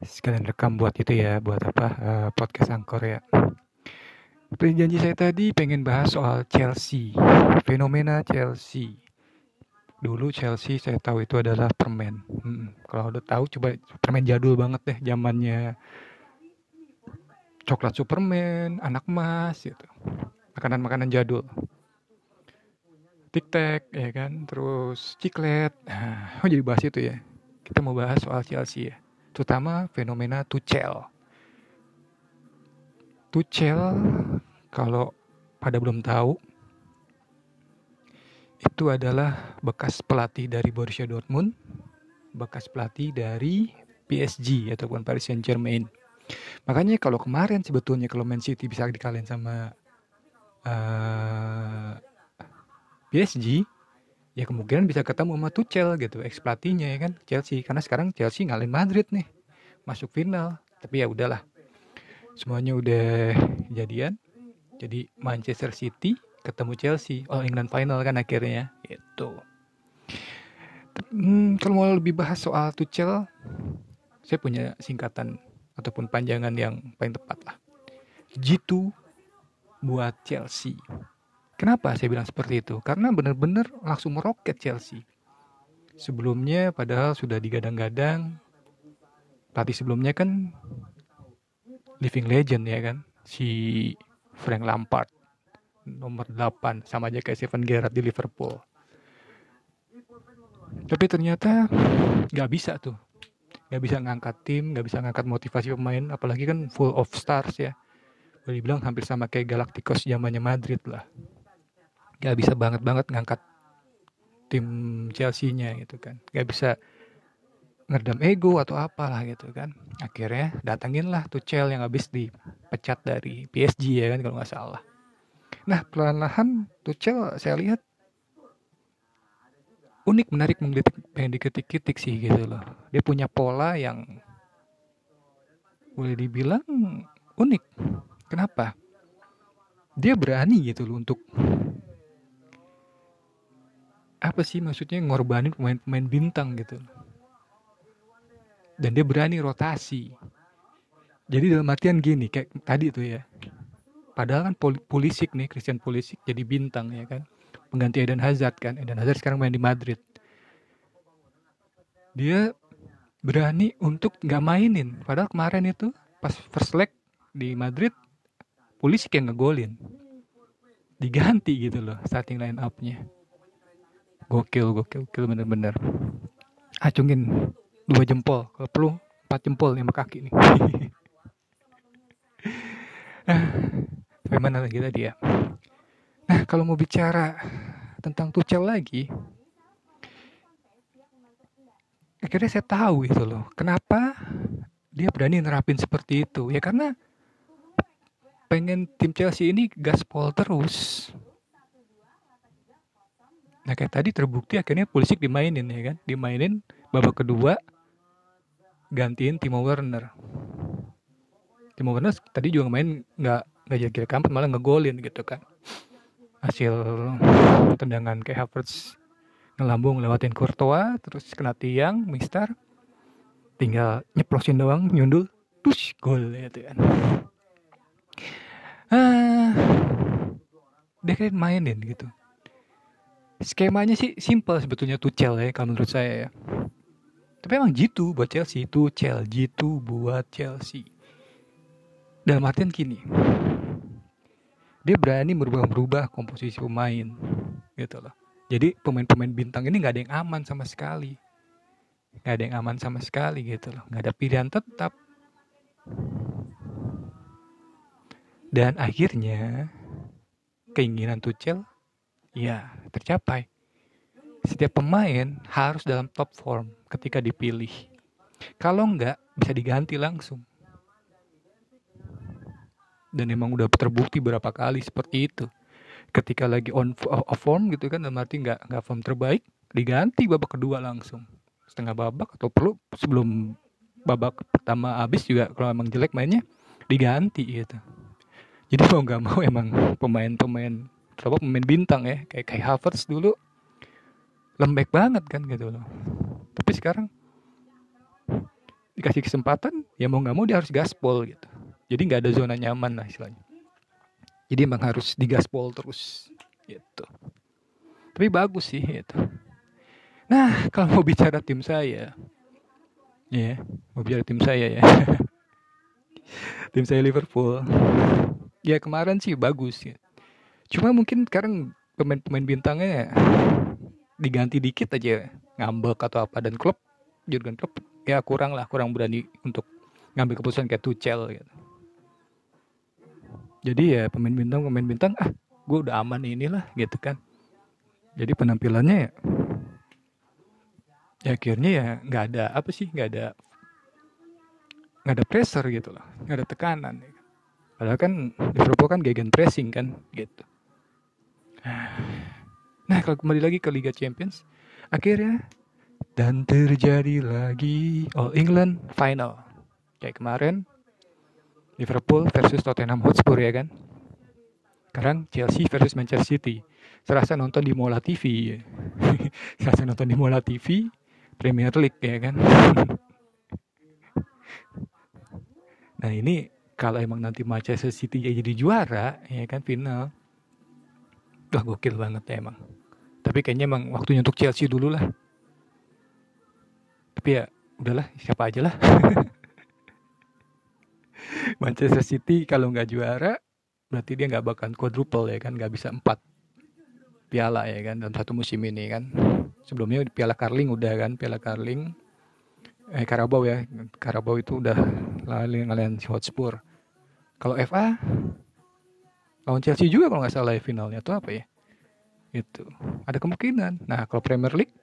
sekalian rekam buat itu ya, buat apa uh, podcast angkor ya. Seperti saya tadi pengen bahas soal Chelsea, fenomena Chelsea. Dulu Chelsea saya tahu itu adalah permen. Hmm, kalau udah tahu coba permen jadul banget deh zamannya coklat Superman, anak emas gitu. Makanan-makanan jadul. Tic Tac ya kan, terus ciklet. Nah, jadi bahas itu ya. Kita mau bahas soal Chelsea ya terutama fenomena Tuchel. Tuchel kalau pada belum tahu itu adalah bekas pelatih dari Borussia Dortmund, bekas pelatih dari PSG ataupun Paris Saint Germain. Makanya kalau kemarin sebetulnya kalau Man City bisa dikalahin sama uh, eh, PSG, ya kemungkinan bisa ketemu sama Tuchel gitu ex ya kan? Chelsea. Karena sekarang Chelsea ngalahin Madrid nih masuk final. Tapi ya udahlah semuanya udah jadian. Jadi Manchester City ketemu Chelsea. All England final kan akhirnya itu hmm, kalau mau lebih bahas soal Tuchel saya punya singkatan ataupun panjangan yang paling tepat lah. G2 buat Chelsea Kenapa saya bilang seperti itu? Karena benar-benar langsung meroket Chelsea. Sebelumnya padahal sudah digadang-gadang pelatih sebelumnya kan living legend ya kan si Frank Lampard nomor 8 sama aja kayak Steven Gerrard di Liverpool. Tapi ternyata nggak bisa tuh, nggak bisa ngangkat tim, nggak bisa ngangkat motivasi pemain, apalagi kan full of stars ya. Boleh dibilang hampir sama kayak Galacticos zamannya Madrid lah gak bisa banget banget ngangkat tim Chelsea-nya gitu kan. Gak bisa ngerdam ego atau apalah gitu kan. Akhirnya datengin lah Tuchel yang habis dipecat dari PSG ya kan kalau nggak salah. Nah perlahan Tuchel saya lihat unik menarik menggelitik pengen diketik-ketik sih gitu loh. Dia punya pola yang boleh dibilang unik. Kenapa? Dia berani gitu loh untuk apa sih maksudnya ngorbanin pemain-pemain bintang gitu. Dan dia berani rotasi. Jadi dalam artian gini kayak tadi tuh ya. Padahal kan Pulisic nih Christian Pulisic jadi bintang ya kan. Pengganti Eden Hazard kan. Eden Hazard sekarang main di Madrid. Dia berani untuk nggak mainin. Padahal kemarin itu pas first leg di Madrid Pulisic yang ngegolin. Diganti gitu loh starting line up-nya gokil gokil gokil bener-bener. Acungin dua jempol kalau perlu empat jempol lima kaki nih. Nah bagaimana lagi tadi ya? Nah kalau mau bicara tentang Tuchel lagi akhirnya saya tahu itu loh kenapa dia berani nerapin seperti itu. Ya karena pengen tim Chelsea ini gaspol terus Nah kayak tadi terbukti akhirnya Pulisic dimainin ya kan, dimainin babak kedua gantiin Timo Werner. Timo Werner tadi juga main nggak nggak jadi kampret malah ngegolin gitu kan. Hasil tendangan kayak Havertz ngelambung lewatin Courtois terus kena tiang Mister tinggal nyeplosin doang nyundul push gol gitu kan. Ah, dia keren mainin gitu skemanya sih simple sebetulnya Tuchel ya kalau menurut saya ya. Tapi emang gitu buat Chelsea, Tuchel gitu buat Chelsea. Dalam artian gini, dia berani merubah-rubah komposisi pemain gitu loh. Jadi pemain-pemain bintang ini nggak ada yang aman sama sekali, nggak ada yang aman sama sekali gitu loh. Nggak ada pilihan tetap. Dan akhirnya keinginan Tuchel ya tercapai. Setiap pemain harus dalam top form ketika dipilih. Kalau enggak, bisa diganti langsung. Dan emang udah terbukti berapa kali seperti itu. Ketika lagi on off form gitu kan, dalam arti nggak nggak form terbaik, diganti babak kedua langsung. Setengah babak atau perlu sebelum babak pertama habis juga kalau emang jelek mainnya diganti gitu. Jadi mau nggak mau emang pemain-pemain berapa pemain bintang ya kayak kayak Havertz dulu. Lembek banget kan gitu loh. Tapi sekarang dikasih kesempatan ya mau nggak mau dia harus gaspol gitu. Jadi nggak ada zona nyaman lah istilahnya. Jadi emang harus digaspol terus gitu. Tapi bagus sih gitu. Nah kalau mau bicara tim saya ya mau bicara tim saya ya. Tim saya Liverpool. Ya kemarin sih bagus ya cuma mungkin sekarang pemain-pemain bintangnya diganti dikit aja ngambek atau apa. Dan klub Jurgen Klopp ya kurang lah kurang berani untuk ngambil keputusan kayak Tuchel gitu. Jadi ya pemain bintang pemain bintang ah gue udah aman inilah gitu kan. Jadi penampilannya ya ya akhirnya ya nggak ada apa sih nggak ada nggak ada pressure gitu loh nggak ada tekanan. Ya. padahal kan Liverpool kan gegen pressing kan gitu nah kalau kembali lagi ke Liga Champions akhirnya dan terjadi lagi All England final. Kayak kemarin Liverpool versus Tottenham Hotspur ya kan? Sekarang Chelsea versus Manchester City. Serasa nonton di Mola TV serasa nonton di Mola TV Premier League ya kan? Nah ini kalau emang nanti Manchester City jadi juara ya kan final wah gokil banget ya emang. Tapi kayaknya emang waktunya untuk Chelsea dulu lah tapi ya udahlah siapa aja lah. Manchester City kalau nggak juara berarti dia nggak bakal quadruple ya kan nggak bisa empat piala ya kan dalam satu musim ini kan. Sebelumnya piala Carling udah kan piala Carling. Eh Karabau ya Karabau itu udah lalu ngalahin Hotspur. Kalau FA lawan Chelsea juga kalau nggak salah ya finalnya tuh apa ya? Itu ada kemungkinan. Nah kalau Premier League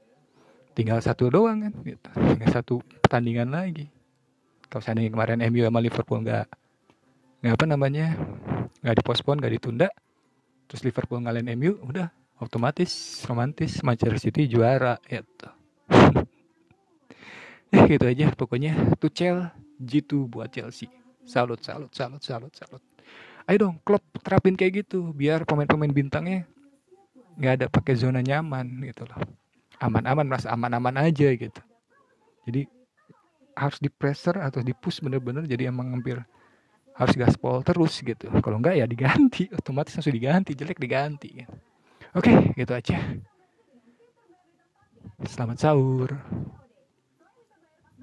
tinggal satu doang kan gitu. tinggal satu pertandingan lagi. Kalau seandainya kemarin MU sama Liverpool nggak nggak apa namanya nggak dipospon nggak ditunda terus Liverpool ngalahin MU udah otomatis romantis Manchester City juara gitu. Ya gitu aja pokoknya. Tuchel G2 buat Chelsea. Salut salut salut salut salut ayo dong klub terapin kayak gitu biar pemain-pemain bintangnya nggak ada pakai zona nyaman gitu loh. Aman-aman merasa aman-aman aja gitu. Jadi harus di pressure atau di push bener-bener jadi emang hampir harus gaspol terus gitu. Kalau enggak ya diganti otomatis langsung diganti jelek diganti gitu. oke gitu aja. Selamat sahur